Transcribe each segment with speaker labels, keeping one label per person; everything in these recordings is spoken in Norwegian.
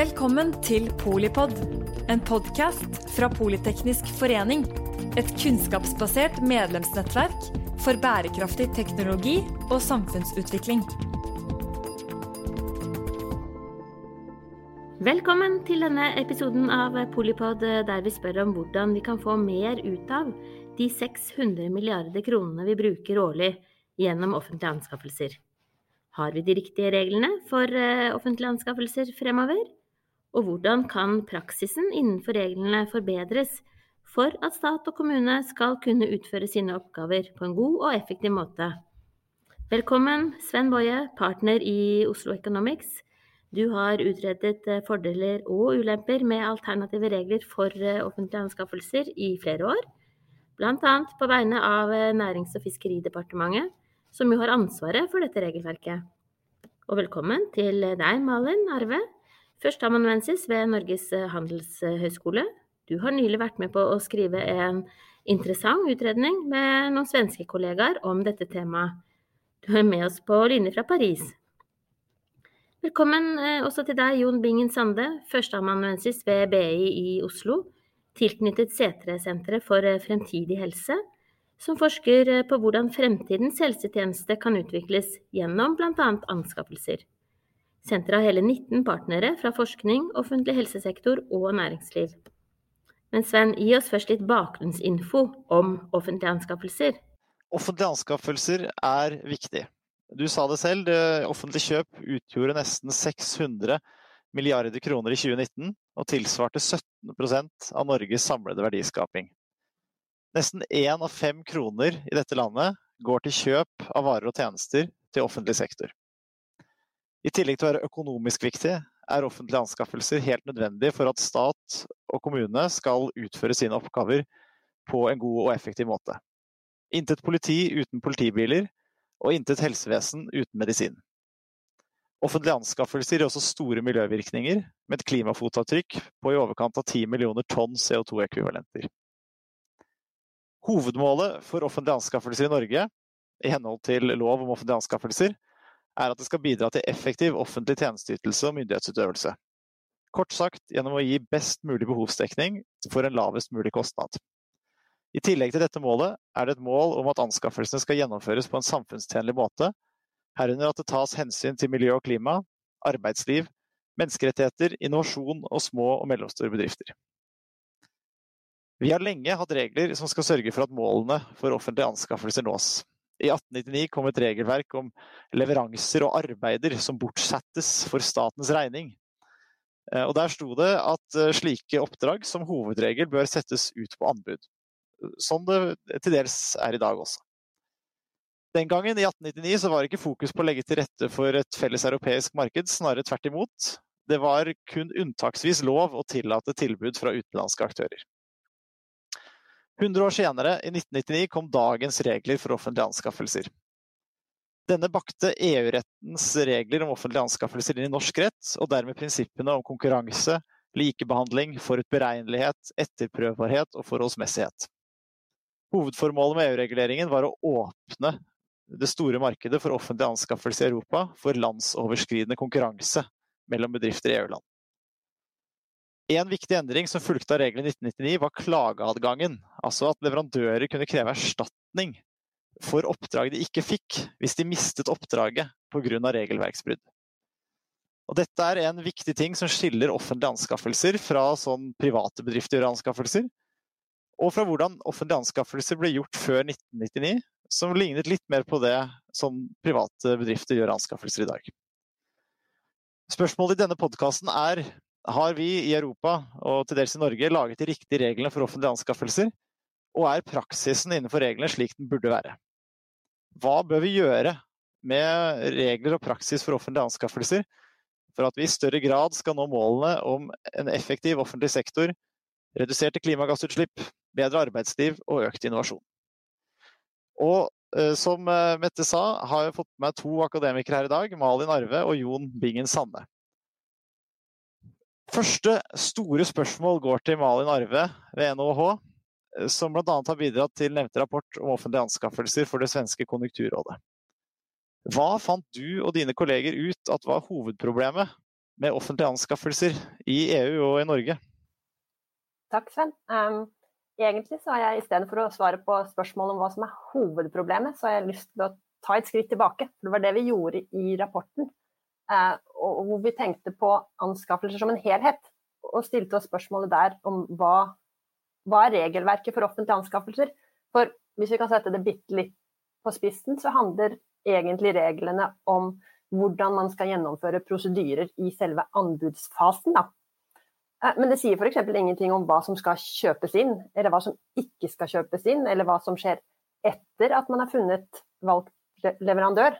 Speaker 1: Velkommen til Polipod, en podkast fra Politeknisk forening. Et kunnskapsbasert medlemsnettverk for bærekraftig teknologi og samfunnsutvikling.
Speaker 2: Velkommen til denne episoden av Polipod der vi spør om hvordan vi kan få mer ut av de 600 milliarder kronene vi bruker årlig gjennom offentlige anskaffelser. Har vi de riktige reglene for eh, offentlige anskaffelser fremover? Og hvordan kan praksisen innenfor reglene forbedres for at stat og kommune skal kunne utføre sine oppgaver på en god og effektiv måte? Velkommen, Sven Boje, partner i Oslo Economics. Du har utredet eh, fordeler og ulemper med alternative regler for eh, offentlige anskaffelser i flere år, bl.a. på vegne av eh, Nærings- og fiskeridepartementet, som jo har ansvaret for dette regelverket. Og velkommen til deg, Malin Arve, Førsteamanuensis ved Norges eh, handelshøyskole. Du har nylig vært med på å skrive en interessant utredning med noen svenske kollegaer om dette temaet. Du er med oss på linje fra Paris. Velkommen eh, også til deg, Jon Bingen Sande, førsteamanuensis ved BI i Oslo, tilknyttet Setre-senteret for eh, fremtidig helse, som forsker på hvordan fremtidens helsetjeneste kan utvikles gjennom bl.a. anskaffelser. Senteret har hele 19 partnere fra forskning, offentlig helsesektor og næringsliv. Men Sven, gi oss først litt bakgrunnsinfo om offentlige anskaffelser.
Speaker 3: Offentlige anskaffelser er viktig. Du sa det selv, det offentlige kjøp utgjorde nesten 600 milliarder kroner i 2019, og tilsvarte 17% av Norges samlede verdiskaping. Nesten én av fem kroner i dette landet går til kjøp av varer og tjenester til offentlig sektor. I tillegg til å være økonomisk viktig, er offentlige anskaffelser helt nødvendig for at stat og kommune skal utføre sine oppgaver på en god og effektiv måte. Intet politi uten politibiler, og intet helsevesen uten medisin. Offentlige anskaffelser gir også store miljøvirkninger, med et klimafotavtrykk på i overkant av 10 millioner tonn CO2-ekvivalenter. Hovedmålet for offentlige anskaffelser i Norge, i henhold til lov om offentlige anskaffelser, er at det skal bidra til effektiv offentlig tjenesteytelse og myndighetsutøvelse. Kort sagt gjennom å gi best mulig behovsdekning for en lavest mulig kostnad. I tillegg til dette målet er det et mål om at anskaffelsene skal gjennomføres på en samfunnstjenlig måte, herunder at det tas hensyn til miljø og klima, arbeidsliv, menneskerettigheter, innovasjon og små og mellomstore bedrifter. Vi har lenge hatt regler som skal sørge for at målene for offentlige anskaffelser nås. I 1899 kom et regelverk om leveranser og arbeider som bortsettes for statens regning. Eh, og Der sto det at eh, slike oppdrag som hovedregel bør settes ut på anbud. Som det til dels er i dag også. Den gangen, i 1899, så var det ikke fokus på å legge til rette for et felles europeisk marked, snarere tvert imot. Det var kun unntaksvis lov å tillate tilbud fra utenlandske aktører. 100 år senere, i 1999, kom dagens regler for offentlige anskaffelser. Denne bakte EU-rettens regler om offentlige anskaffelser inn i norsk rett, og dermed prinsippene om konkurranse, likebehandling, forutberegnelighet, etterprøvbarhet og forholdsmessighet. Hovedformålet med EU-reguleringen var å åpne det store markedet for offentlige anskaffelser i Europa for landsoverskridende konkurranse mellom bedrifter i EU-land. En viktig endring som fulgte av reglene i 1999, var klageadgangen. Altså at leverandører kunne kreve erstatning for oppdrag de ikke fikk, hvis de mistet oppdraget pga. regelverksbrudd. Og dette er en viktig ting som skiller offentlige anskaffelser fra sånn private bedrifter gjør anskaffelser, og fra hvordan offentlige anskaffelser ble gjort før 1999, som lignet litt mer på det som private bedrifter gjør anskaffelser i dag. Spørsmålet i denne podkasten er har vi i Europa, og til dels i Norge, laget de riktige reglene for offentlige anskaffelser? Og er praksisen innenfor reglene slik den burde være? Hva bør vi gjøre med regler og praksis for offentlige anskaffelser for at vi i større grad skal nå målene om en effektiv offentlig sektor, reduserte klimagassutslipp, bedre arbeidsliv og økt innovasjon? Og eh, som eh, Mette sa, har jeg fått med meg to akademikere her i dag, Malin Arve og Jon Bingen Sanne. Første store spørsmål går til Malin Arve ved NHH, eh, som bl.a. har bidratt til nevnte rapport om offentlige anskaffelser for det svenske konjunkturrådet. Hva fant du og dine kolleger ut at var hovedproblemet med offentlige anskaffelser i EU og i Norge?
Speaker 4: Takk, Sven. Um, egentlig så har jeg istedenfor å svare på spørsmål om hva som er hovedproblemet, så har jeg lyst til å ta et skritt tilbake. For det var det vi gjorde i rapporten. Uh, og hvor vi tenkte på anskaffelser som en helhet. Og stilte oss spørsmålet der om hva, hva er regelverket for offentlige anskaffelser. For hvis vi kan sette det bitte litt på spissen, så handler egentlig reglene om hvordan man skal gjennomføre prosedyrer i selve anbudsfasen. Da. Eh, men det sier f.eks. ingenting om hva som skal kjøpes inn, eller hva som ikke skal kjøpes inn, eller hva som skjer etter at man har funnet valgt leverandør.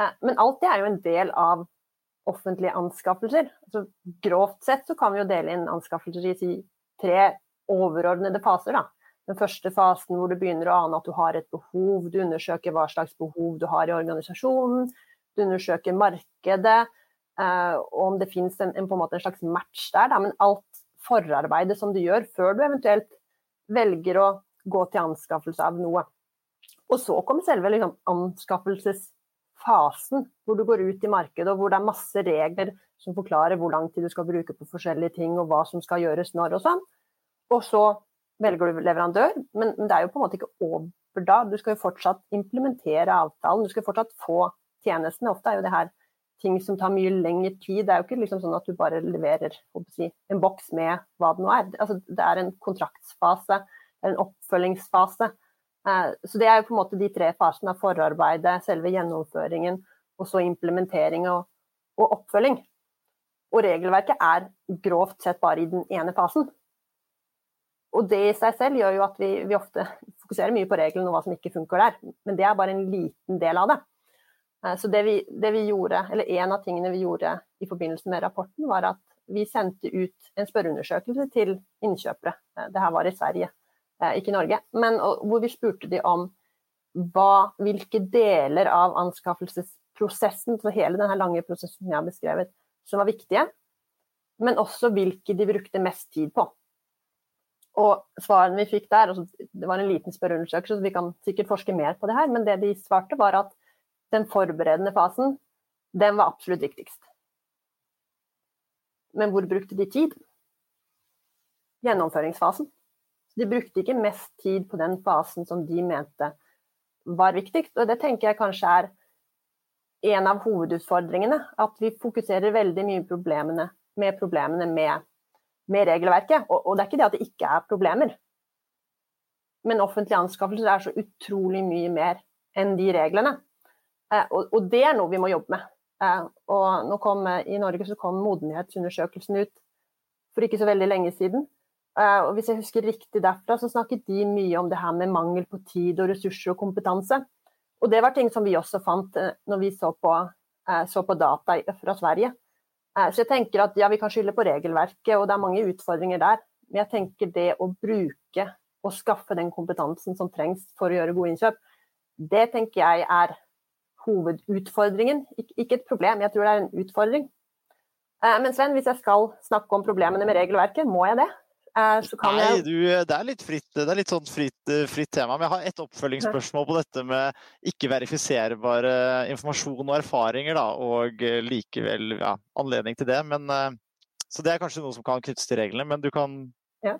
Speaker 4: Eh, men alt det er jo en del av offentlige anskaffelser. Altså, grovt sett så kan vi jo dele inn anskaffelser i tre overordnede faser. Da. Den første fasen hvor du begynner å ane at du har et behov, du undersøker hva slags behov du har i organisasjonen, du undersøker markedet, eh, og om det finnes en, en, en, slags match der. Da. Men alt forarbeidet som du gjør før du eventuelt velger å gå til anskaffelse av noe. Og så kommer selve liksom, anskaffelsesfasen, hvor du går ut i markedet og hvor det er masse regler som forklarer hvor lang tid du skal bruke på forskjellige ting og hva som skal gjøres når og sånn. Og så velger du leverandør, men, det er jo på en måte ikke over da. Du skal jo fortsatt implementere avtalen, du skal fortsatt få tjenestene. Ofte er jo det her ting som tar mye lengre tid. Det er jo ikke liksom sånn at du bare leverer si, en boks med hva det nå er. Altså, det er en kontraktsfase, en oppfølgingsfase. Eh, så det er jo på en måte de tre fasene av forarbeidet, selve gjennomføringen og så implementering og, og oppfølging. Og regelverket er grovt sett bare i den ene fasen. Og det i seg selv gjør jo at vi, vi ofte fokuserer mye på reglene og hva som ikke funker der. Men det er bare en liten del av det. Eh, så det vi, det vi, gjorde, eller En av tingene vi gjorde i forbindelse med rapporten, var at vi sendte ut en spørreundersøkelse til innkjøpere. Eh, det her var i Sverige, ikke i Norge. Men hvor vi spurte de om hva, hvilke deler av anskaffelsesprosessen, så hele denne lange prosessen jeg har beskrevet, som var viktige. Men også hvilke de brukte mest tid på. Og svarene vi fikk der, altså, Det var en liten spørreundersøkelse, så vi kan sikkert forske mer på det her, men det de svarte, var at den forberedende fasen, den var absolutt viktigst. Men hvor brukte de tid? Gjennomføringsfasen. De brukte ikke mest tid på den fasen som de mente var viktigst. Og det tenker jeg kanskje er en av hovedutfordringene. At vi fokuserer veldig mye problemene, med problemene med, med regelverket. Og, og det er ikke det at det ikke er problemer. Men offentlige anskaffelser er så utrolig mye mer enn de reglene. Eh, og, og, det er noe vi må jobbe med. Eh, og nå kom, I Norge så kom modenhetsundersøkelsen ut for ikke så veldig lenge siden. Og hvis jeg husker riktig derfra, så snakket de mye om det her med mangel på tid og ressurser og kompetanse. Og det var ting som vi også fant når vi så på, så på data fra Sverige. Så jeg tenker at ja, vi kan skylde på regelverket, og det er mange utfordringer der. Men jeg tenker det å bruke og skaffe den kompetansen som trengs for å gjøre gode innkjøp, det tenker jeg er hovedutfordringen. Ikke et problem, jeg tror det er en utfordring. Eh, men Sven, hvis jeg skal snakke om problemene med regelverket, må jeg det?
Speaker 3: Eh, Nei, jeg... du, det er litt fritt, det er litt sånn fritt, fritt, tema. Men jeg har et oppfølgingsspørsmål på dette med ikke-verifiserbare informasjon og erfaringer, da, og likevel ja, anledning til det. Men, eh, så det er kanskje noe som kan knyttes til reglene, men du kan ja.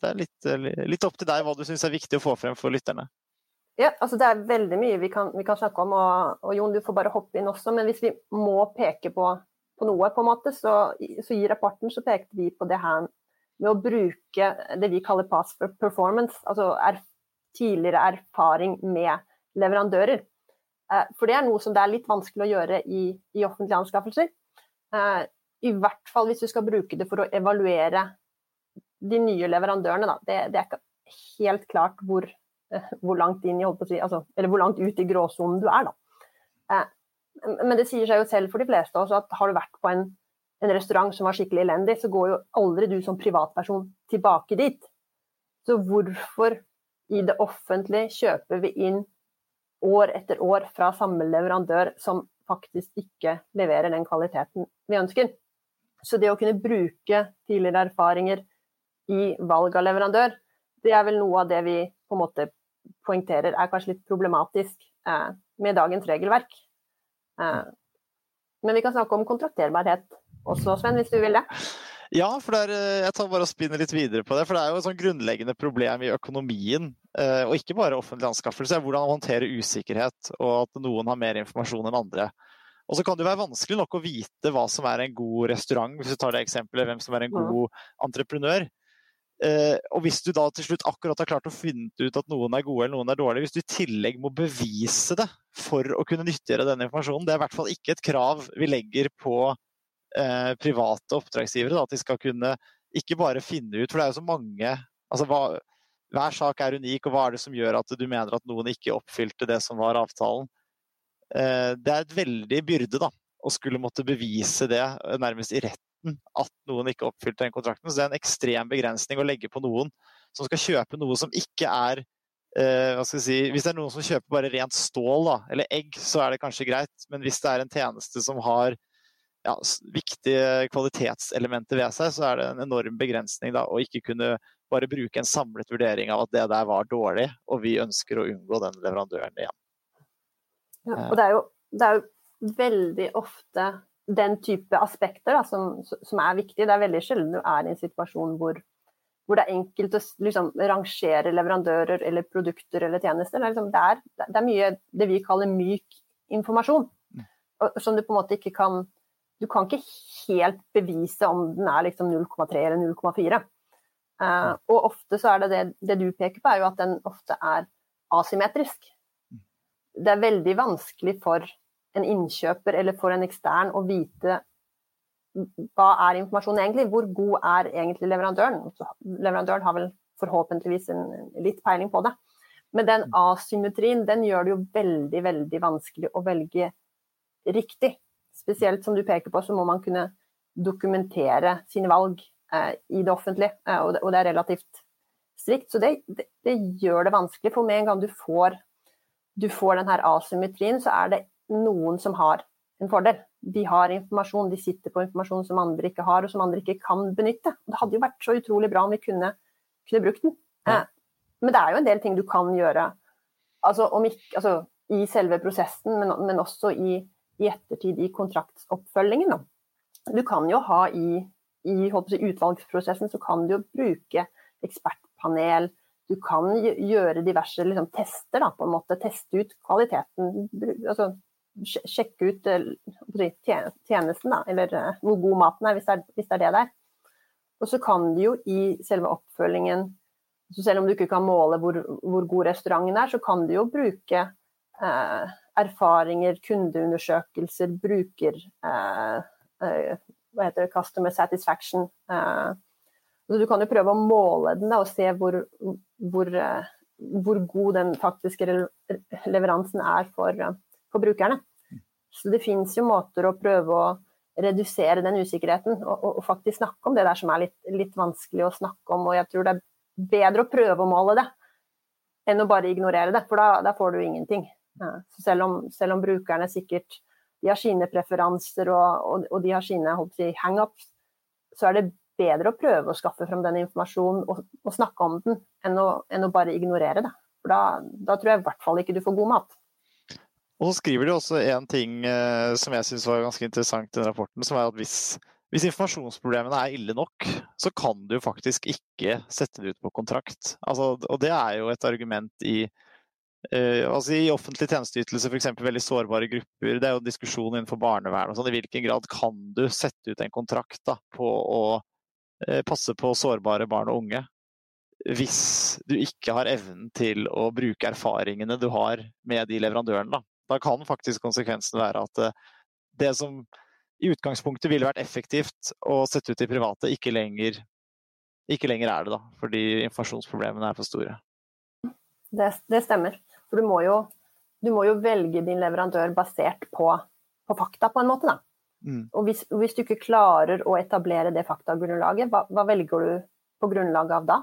Speaker 3: Det er litt, litt opp til deg hva du syns er viktig å få frem for lytterne.
Speaker 4: Ja, altså Det er veldig mye vi kan, vi kan snakke om, og, og, Jon, du får bare hoppe inn også. Men hvis vi må peke på, på noe, på en måte, så, så, i rapporten så pekte vi på det her med å bruke det vi kaller past performance, altså er, tidligere erfaring med leverandører. Eh, for det er noe som det er litt vanskelig å gjøre i, i offentlige anskaffelser. Eh, I hvert fall hvis du skal bruke det for å evaluere de nye leverandørene. Da. Det, det er ikke helt klart hvor hvor langt inn i, si, altså, eller hvor langt ut i gråsonen du er. Da. Eh, men det sier seg jo selv for de fleste også at har du vært på en, en restaurant som var skikkelig elendig, så går jo aldri du som privatperson tilbake dit. Så hvorfor i det offentlige kjøper vi inn år etter år fra samme leverandør som faktisk ikke leverer den kvaliteten vi ønsker? Så det å kunne bruke tidligere erfaringer i valg av leverandør, det er vel noe av det vi på en måte poengterer er kanskje litt problematisk eh, med dagens regelverk. Eh, men vi kan snakke om kontrakterbarhet også, Sven, hvis du vil det?
Speaker 3: Ja, for er, eh, jeg tar bare og spinner litt videre på det. For det er jo et sånn grunnleggende problem i økonomien, eh, og ikke bare offentlig anskaffelse, hvordan håndtere usikkerhet og at noen har mer informasjon enn andre. Og så kan det være vanskelig nok å vite hva som er en god restaurant, hvis du tar det eksempelet, hvem som er en god entreprenør. Eh, og hvis du da til slutt akkurat har klart å finne ut at noen er gode eller noen er dårlige, hvis du i tillegg må bevise det for å kunne nyttiggjøre denne informasjonen, det er i hvert fall ikke et krav vi legger på eh, private oppdragsgivere. Da, at de skal kunne ikke bare finne ut, for det er jo så mange altså hva, Hver sak er unik, og hva er det som gjør at du mener at noen ikke oppfylte det som var avtalen? Eh, det er et veldig byrde da, å skulle måtte bevise det eh, nærmest i retten at noen ikke oppfylte den kontrakten. Så det er en ekstrem begrensning å legge på noen som skal kjøpe noe som ikke er eh, hva skal jeg si, Hvis det er noen som kjøper bare rent stål da, eller egg, så er det kanskje greit. Men hvis det er en tjeneste som har ja, viktige kvalitetselementer ved seg, så er det en enorm begrensning da, å ikke kunne bare bruke en samlet vurdering av at det der var dårlig, og vi ønsker å unngå den leverandøren igjen.
Speaker 4: Ja, og det er, jo, det er, jo, veldig ofte den type aspekter da, som, som, er viktig. Det er veldig sjelden du er i en situasjon hvor, hvor det er enkelt å liksom, rangere leverandører eller produkter eller tjenester. Det er, liksom, det, er, det er, mye det vi kaller myk informasjon, og, som du på en måte ikke kan du kan ikke helt bevise om den er liksom 0,3 eller 0,4. Uh, eh, og ofte så er det, det det du peker på, er jo at den ofte er asymmetrisk. Det er veldig vanskelig for en innkjøper eller for en ekstern å vite hva er informasjonen egentlig, hvor god er egentlig leverandøren. Leverandøren har vel forhåpentligvis en, litt peiling på det. Men den asymmetrien den gjør det jo veldig, veldig vanskelig å velge riktig spesielt som du peker på, så må man kunne dokumentere sine valg eh, i det offentlige, eh, og, det, og, det, er relativt strikt. Så det, det, det, gjør det vanskelig, for med en gang du får, du får den her asymmetrien, så er det noen som har en fordel. De har informasjon, de sitter på informasjon som andre ikke har, og som andre ikke kan benytte. Det hadde jo vært så utrolig bra om vi kunne, kunne brukt den. Eh, men det er jo en del ting du kan gjøre altså, ikke, altså i selve prosessen, men, men også i i ettertid i kontraktsoppfølgingen. Du kan jo ha i, i si, utvalgsprosessen så kan du jo bruke ekspertpanel. Du kan gjøre diverse liksom, tester, da, på en måte. Teste ut kvaliteten. Altså, sjekke ut si, tjenesten, da, eller uh, hvor god maten er, hvis det er, hvis det er det der. Og så kan du jo i selve oppfølgingen, så selv om du ikke kan måle hvor, hvor god restauranten er, så kan du jo bruke erfaringer, kundeundersøkelser, bruker eh, eh, hva heter det, customer satisfaction. Eh, du kan jo prøve å måle den da, og se hvor, hvor, eh, hvor, god den faktiske leveransen er for, eh, for, brukerne. Så det finnes jo måter å prøve å redusere den usikkerheten og, og, og faktisk snakke om det der som er litt, litt, vanskelig å snakke om. Og jeg tror det er bedre å prøve å måle det enn å bare ignorere det, for da, da får du ingenting. Selv om, selv om, brukerne sikkert de har sine preferanser og, og, og de har sine si, hangups, så er det bedre å prøve å skaffe frem den informasjonen og, og snakke om den, enn å, enn å, bare ignorere det. For da, da, tror jeg i hvert fall ikke du får god mat.
Speaker 3: Og så skriver de også en ting eh, som jeg syns var ganske interessant i den rapporten, som er at hvis, hvis, informasjonsproblemene er ille nok, så kan du faktisk ikke sette det ut på kontrakt. Altså, og det er jo et argument i Uh, altså I offentlig tjenesteytelse, f.eks. veldig sårbare grupper, det er jo diskusjon innenfor barnevern. og sånn, I hvilken grad kan du sette ut en kontrakt da, på å uh, passe på sårbare barn og unge? Hvis du ikke har evnen til å bruke erfaringene du har med de leverandørene. Da, da kan faktisk konsekvensen være at uh, det som i utgangspunktet ville vært effektivt å sette ut i private, ikke lenger, ikke lenger er det. da, Fordi informasjonsproblemene er for store.
Speaker 4: Det, det stemmer. For du må jo, du må jo velge din leverandør basert på, på, fakta, på en måte. da. Mm. Og hvis, hvis, du ikke klarer å etablere det faktagrunnlaget, hva, hva, velger du på grunnlag av da?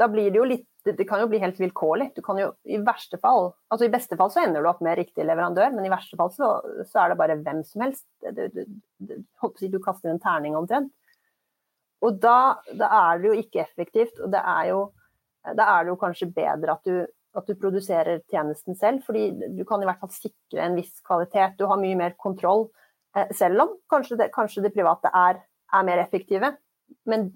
Speaker 4: Da blir det jo litt Det kan jo bli helt vilkårlig. Du kan jo i verste fall Altså i beste fall så ender du opp med riktig leverandør, men i verste fall så, så er det bare hvem som helst. Du, du, du, du kaster en terning omtrent. Og da, da, er det jo ikke effektivt, og det er jo, da er det jo kanskje bedre at du at du produserer tjenesten selv. Fordi du kan i hvert fall sikre en viss kvalitet. Du har mye mer kontroll Eh, selv om kanskje det, kanskje det private er, er, mer effektive. Men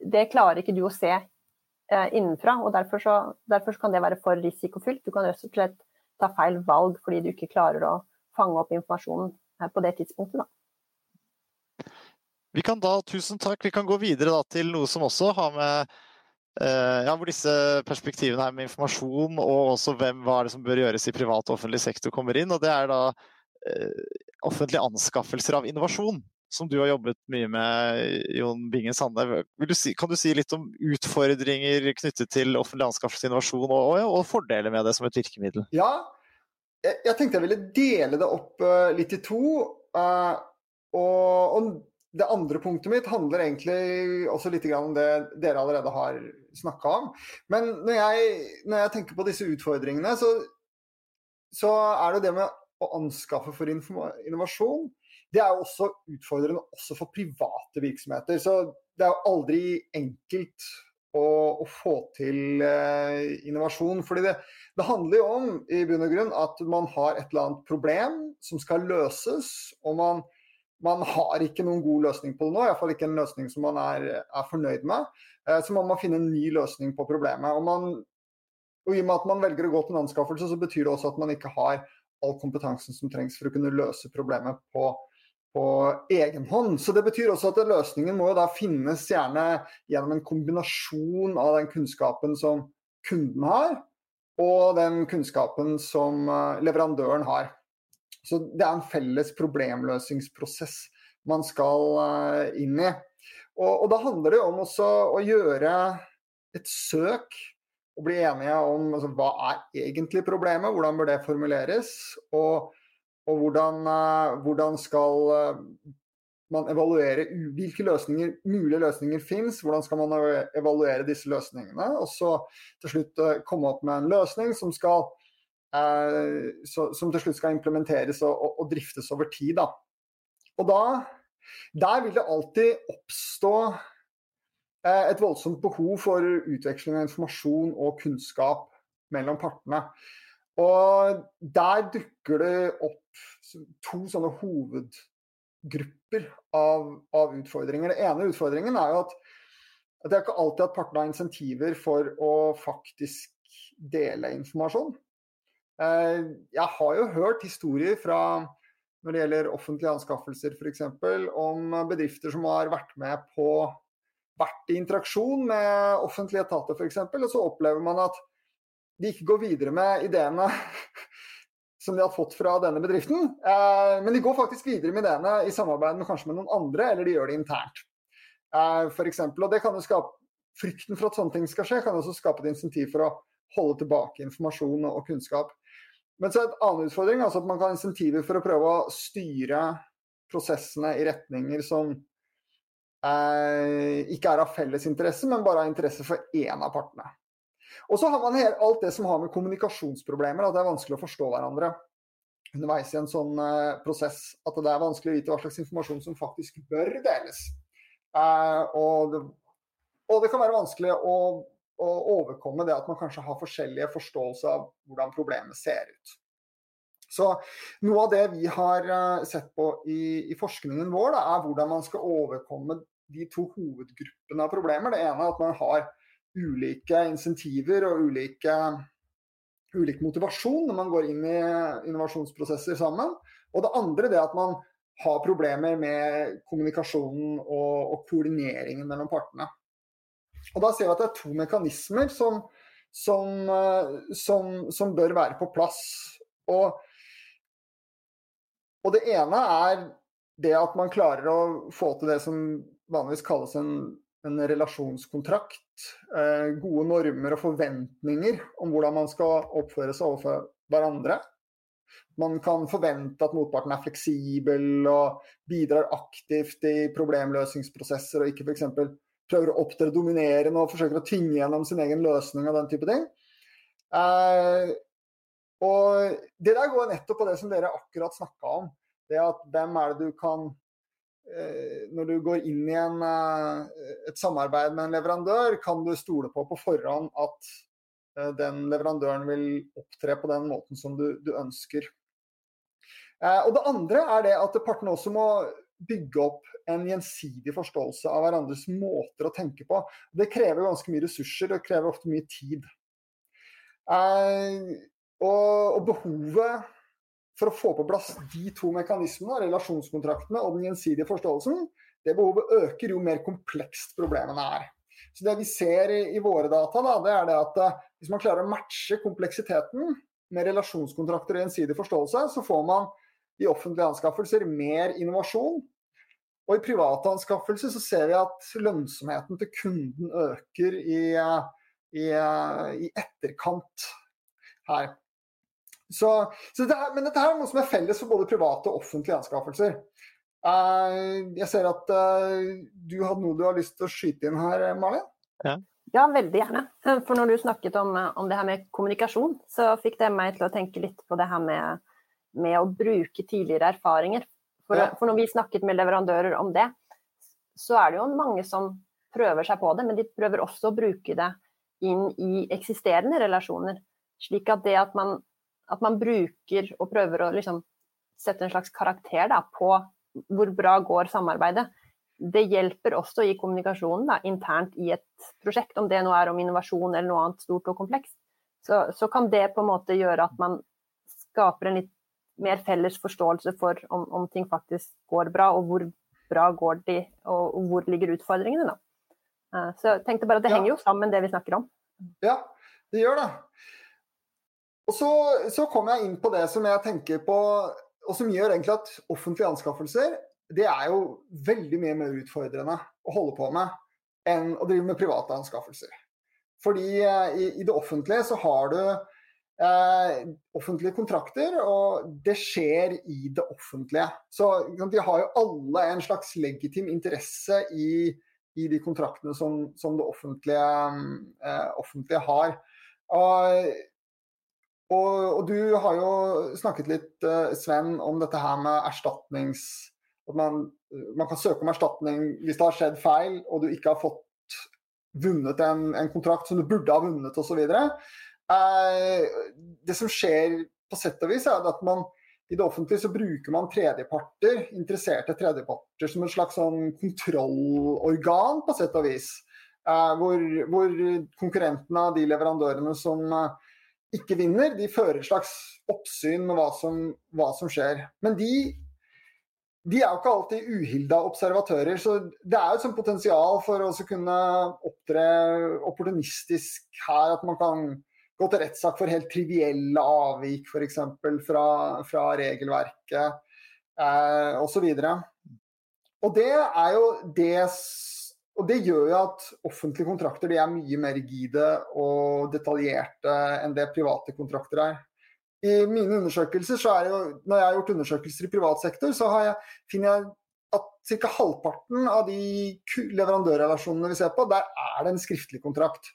Speaker 4: det klarer ikke du å se eh, innenfra. og derfor, så, derfor så kan det være for risikofylt. Du kan rett og slett ta feil valg fordi du ikke klarer å fange opp informasjonen eh, på det tidspunktet. Da.
Speaker 3: Vi kan da, tusen takk, vi kan gå videre da, til noe som også har med eh, ja, hvor disse perspektivene her med informasjon og også hvem, hva er det som bør gjøres i privat og offentlig sektor kommer inn. og Det er da eh, offentlige anskaffelser av innovasjon, som du har jobbet mye med, Jon Bingen Sande. Si, kan du si litt om utfordringer knyttet til offentlig anskaffelse av innovasjon, og, og, og, fordeler med det som et virkemiddel?
Speaker 5: Ja, jeg, jeg tenkte jeg ville dele det opp uh, litt i to. Uh, og, og det andre punktet mitt handler egentlig også litt om det dere allerede har snakka om. Men når jeg, når jeg, tenker på disse utfordringene, så, så, er det det med å anskaffe for innovasjon. Det er jo også utfordrende også for private virksomheter. Så det er jo aldri enkelt å, å få til eh, innovasjon. fordi det, det handler jo om i bunn og grunn at man har et eller annet problem som skal løses. og man man har ikke noen god løsning på det nå, iallfall ikke en løsning som man er, er fornøyd med. Eh, så man må finne en ny løsning på problemet. Og, man, og, I og med at man velger å gå til en anskaffelse, så betyr det også at man ikke har all kompetansen som trengs for å kunne løse problemet på, på egen hånd. Så det betyr også at løsningen må jo da finnes gjerne gjennom en kombinasjon av den kunnskapen som kunden har, og den kunnskapen som eh, leverandøren har. Så det er en felles problemløsningsprosess man skal eh, inn i. Og, og da handler det om også å gjøre et søk og bli enige om altså, hva er egentlig problemet, hvordan bør det formuleres, og, og hvordan, uh, hvordan, skal uh, man evaluere hvilke løsninger, mulige løsninger finnes, hvordan skal man evaluere disse løsningene, og så til slutt komme opp med en løsning som skal Eh, så, som til slutt skal implementeres og, og, og driftes over tid. Da. Og da Der vil det alltid oppstå eh, et voldsomt behov for utveksling av informasjon og kunnskap mellom partene. Og der dukker det opp to sånne hovedgrupper av, av utfordringer. Den ene utfordringen er jo at, at det er ikke alltid at partene har insentiver for å faktisk dele informasjon. Eh, jeg har jo hørt historier fra når det gjelder offentlige anskaffelser f.eks. om bedrifter som har vært med på vært i interaksjon med offentlige etater f.eks. Og så opplever man at de ikke går videre med ideene som de har fått fra denne bedriften. Eh, men de går faktisk videre med ideene i samarbeid med kanskje med noen andre, eller de gjør det internt. Eh, for eksempel, og det kan jo skape Frykten for at sånne ting skal skje, kan også skape et insentiv for å holde tilbake informasjon og kunnskap. Men så er et annen utfordring altså at man kan ha insentiver for å prøve å styre prosessene i retninger som eh, ikke er av felles interesse, men bare av interesse for én av partene. Og så har man alt det som har med kommunikasjonsproblemer, at det er vanskelig å forstå hverandre underveis i en sånn eh, prosess. At det er vanskelig å vite hva slags informasjon som faktisk bør deles. Eh, og, det, og, det, kan være vanskelig å å overkomme det at man kanskje har forskjellige forståelser av hvordan problemet ser ut. Så Noe av det vi har eh, sett på i, i forskningen vår, da, er hvordan man skal overkomme de to hovedgruppene av problemer. Det ene er at man har ulike insentiver og ulike, ulik motivasjon når man går inn i innovasjonsprosesser sammen. Og det andre er at man har problemer med kommunikasjonen og, og koordineringen mellom partene. Og Da ser vi at det er to mekanismer som, som, eh, som, som bør være på plass. Og, og, det ene er det at man klarer å få til det som vanligvis kalles en, en relasjonskontrakt. Eh, gode normer og forventninger om hvordan man skal oppføre seg overfor hverandre. Man kan forvente at motparten er fleksibel og bidrar aktivt i problemløsningsprosesser, og ikke f.eks prøver å opptre dominerende og forsøker å tvinge gjennom sin egen løsning og den type ting. Eh, og det der går nettopp på det som dere akkurat snakka om. Det at hvem er det du kan eh, Når du går inn i en, eh, et samarbeid med en leverandør, kan du stole på på forhånd at eh, den leverandøren vil opptre på den måten som du, du ønsker. Eh, og det andre er det at partene også må bygge opp en gjensidig forståelse av hverandres måter å tenke på. Det krever ganske mye ressurser, det krever ofte mye tid. Eh, og, og behovet for å få på plass de to mekanismene, relasjonskontraktene og den gjensidige forståelsen, det behovet øker jo mer komplekst problemene er. Så Det vi ser i, i våre data, da, det er det at uh, hvis man klarer å matche kompleksiteten med relasjonskontrakter og gjensidig forståelse, så får man i offentlige anskaffelser mer innovasjon. Og i private anskaffelser så ser vi at lønnsomheten til kunden øker i, i, i etterkant her. Så, så dette, men dette er noe som er felles for både private og offentlige anskaffelser. Uh, jeg ser at uh, du hadde noe du har lyst til å skyte inn her, Malin?
Speaker 4: Ja. ja, veldig gjerne. For når du snakket om, om, det her med kommunikasjon, så fikk det meg til å tenke litt på det her med, med å bruke tidligere erfaringer. For, ja. for, når vi snakket med leverandører om det, så er det jo mange som prøver seg på det, men de prøver også å bruke det inn i eksisterende relasjoner. Slik at det at man at man bruker og prøver å liksom sette en slags karakter da, på hvor bra går samarbeidet. Det hjelper også i kommunikasjonen da, internt i et prosjekt, om det nå er om innovasjon eller noe annet stort og komplekst. Så, så, kan det på en måte gjøre at man skaper en litt mer felles forståelse for om, om ting faktisk går bra, og hvor bra går de, og, og hvor ligger utfordringene. da. Eh, så jeg tenkte bare at det ja. henger jo sammen, det vi snakker om.
Speaker 5: Ja, det gjør det. Og så, så kom jeg inn på det som jeg tenker på, og som gjør egentlig at offentlige anskaffelser det er jo veldig mye mer utfordrende å holde på med enn å drive med private anskaffelser. Fordi eh, i, i det offentlige så har du eh, offentlige kontrakter, og det skjer i det offentlige. Så de har jo alle en slags legitim interesse i, i de kontraktene som, som det offentlige, eh, offentlige har. Og og, og, du har jo snakket litt, uh, Sven, om dette her med erstatnings... At man, man, kan søke om erstatning hvis det har skjedd feil og du ikke har fått vunnet en, en kontrakt som du burde ha vunnet osv. Uh, det som skjer på sett og vis, er at man i det offentlige så bruker man tredjeparter, interesserte tredjeparter som et slags sånn kontrollorgan, på sett og vis. Uh, hvor, hvor konkurrentene av de leverandørene som uh, ikke vinner, de fører et slags oppsyn med hva som, hva som skjer. Men de, de, er jo ikke alltid uhilda observatører, så det er jo et sånt potensial for å kunne opptre opportunistisk her. At man kan gå til rettssak for helt trivielle avvik, f.eks. Fra, fra regelverket eh, osv. Og, og det er jo det og Det gjør jo at offentlige kontrakter er mye mer rigide og detaljerte enn det private kontrakter er. I mine undersøkelser, er jo, Når jeg har gjort undersøkelser i privat sektor, så jeg, finner jeg at ca. halvparten av de leverandørrelasjonene vi ser på, der er det en skriftlig kontrakt.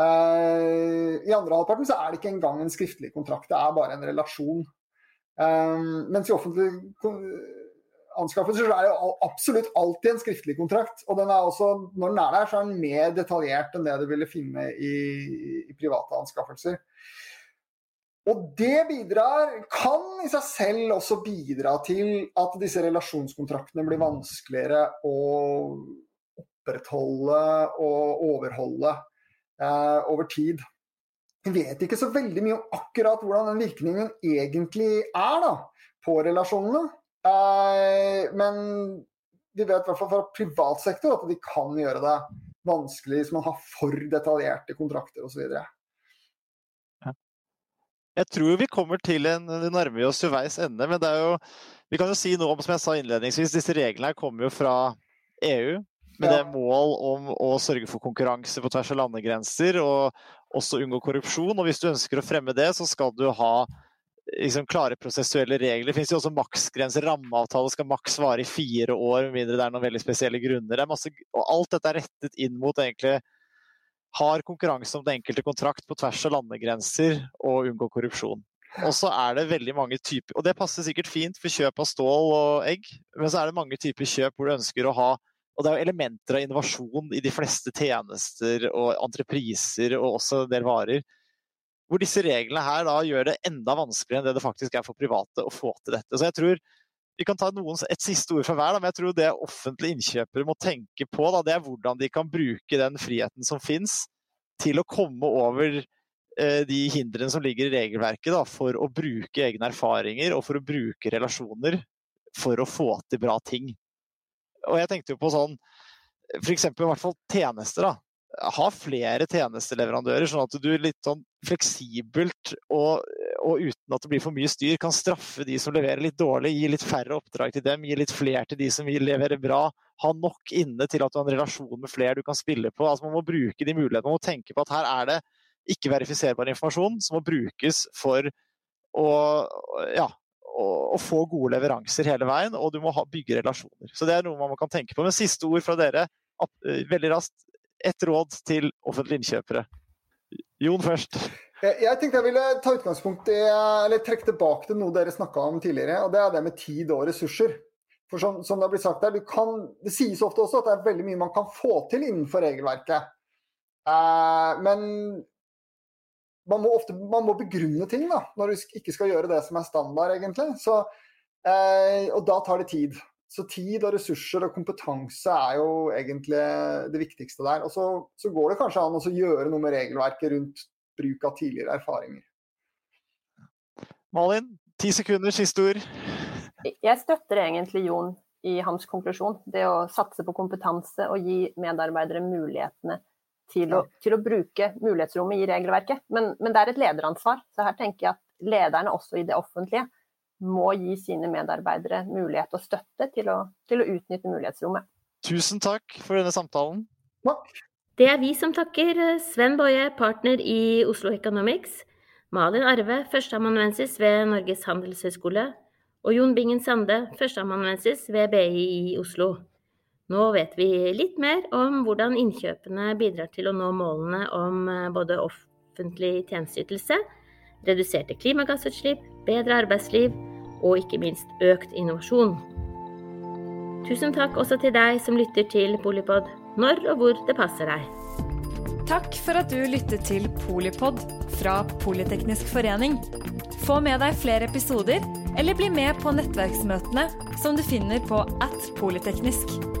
Speaker 5: Uh, I andre halvparten så er det ikke engang en skriftlig kontrakt, det er bare en relasjon. Um, mens i offentlig anskaffelser så er det absolutt alltid en skriftlig kontrakt. Og den er også, når den er der, så er den mer detaljert enn det du ville finne i, i private anskaffelser. Og det bidrar, kan i seg selv også bidra til at disse relasjonskontraktene blir vanskeligere å opprettholde og overholde eh, over tid. Vi vet ikke så veldig mye om akkurat hvordan den virkningen egentlig er da, på relasjonene. Eh, men vi vet i hvert fall fra privat sektor at de kan gjøre det vanskelig hvis man har for detaljerte kontrakter osv.
Speaker 3: Jeg tror vi kommer til en nærmer oss jo veis ende, men det er jo Vi kan jo si noe om, som jeg sa innledningsvis, disse reglene her kommer jo fra EU. Med det mål om å sørge for konkurranse på tvers av landegrenser og også unngå korrupsjon. Og hvis du ønsker å fremme det, så skal du ha liksom, klare prosessuelle regler. Det finnes jo også maksgrenser. Rammeavtale skal maks vare i fire år, med mindre det er noen veldig spesielle grunner. Masse, og alt dette er rettet inn mot egentlig har konkurranse om den enkelte kontrakt på tvers av landegrenser og unngå korrupsjon. Og så er det veldig mange typer Og det passer sikkert fint for kjøp av stål og egg, men så er det mange typer kjøp hvor du ønsker å ha og det er jo elementer av innovasjon i de fleste tjenester og entrepriser og også en del varer hvor disse reglene her da gjør det enda vanskeligere enn det det faktisk er for private å få til dette. Så jeg tror vi kan ta noen, et siste ord fra hver, da, men jeg tror det offentlige innkjøpere må tenke på, da, det er hvordan de kan bruke den friheten som fins, til å komme over eh, de hindrene som ligger i regelverket, da, for å bruke egne erfaringer og for å bruke relasjoner for å få til bra ting. Og jeg tenkte jo på sånn f.eks. i hvert fall tjenester. da ha flere tjenesteleverandører, sånn at du litt sånn fleksibelt og, og, uten at det blir for mye styr, kan straffe de som leverer litt dårlig, gi litt færre oppdrag til dem, gi litt flere til de som vil levere bra. Ha nok inne til at du har en relasjon med flere du kan spille på. Altså Man må bruke de mulighetene. Man må tenke på at her er det ikke-verifiserbar informasjon som må brukes for å, ja, å, å, få gode leveranser hele veien, og du må ha, bygge relasjoner. Så det er noe man kan tenke på. Men siste ord fra dere, veldig raskt et råd til offentlige innkjøpere. Jon først.
Speaker 5: Jeg tenkte jeg ville ta utgangspunkt i, eller trekke tilbake til noe dere snakka om tidligere. og Det er det med tid og ressurser. For som, som Det har blitt sagt der, kan, det sies ofte også at det er veldig mye man kan få til innenfor regelverket. Eh, men man må ofte man må begrunne ting da, når du ikke skal gjøre det som er standard, egentlig. Så, eh, og da tar det tid. Så tid og ressurser og kompetanse er jo egentlig det viktigste der. Og så, så går det kanskje an å gjøre noe med regelverket rundt bruk av tidligere erfaringer.
Speaker 3: Malin, ti sekunder, siste ord.
Speaker 4: Jeg støtter egentlig Jon i hans konklusjon. Det å satse på kompetanse og gi medarbeidere mulighetene til å, til å bruke mulighetsrommet i regelverket. Men, men det er et lederansvar. Så her tenker jeg at lederne også i det offentlige må gi sine medarbeidere mulighet og støtte til å, til å utnytte mulighetsrommet.
Speaker 3: Tusen takk for denne samtalen.
Speaker 5: Takk.
Speaker 2: Det er vi som takker Sven Boje, partner i Oslo Economics, Malin Arve, førsteamanuensis ved Norges handelshøyskole, og Jon Bingen Sande, førsteamanuensis ved BI i Oslo. Nå vet vi litt mer om hvordan innkjøpene bidrar til å nå målene om både offentlig tjenesteytelse, reduserte klimagassutslipp, bedre arbeidsliv og ikke minst økt innovasjon. Tusen takk også til deg som lytter til Polipod, når og hvor det passer deg.
Speaker 1: Takk for at du lyttet til Polipod fra Politeknisk forening. Få med deg flere episoder, eller bli med på nettverksmøtene som du finner på at polyteknisk.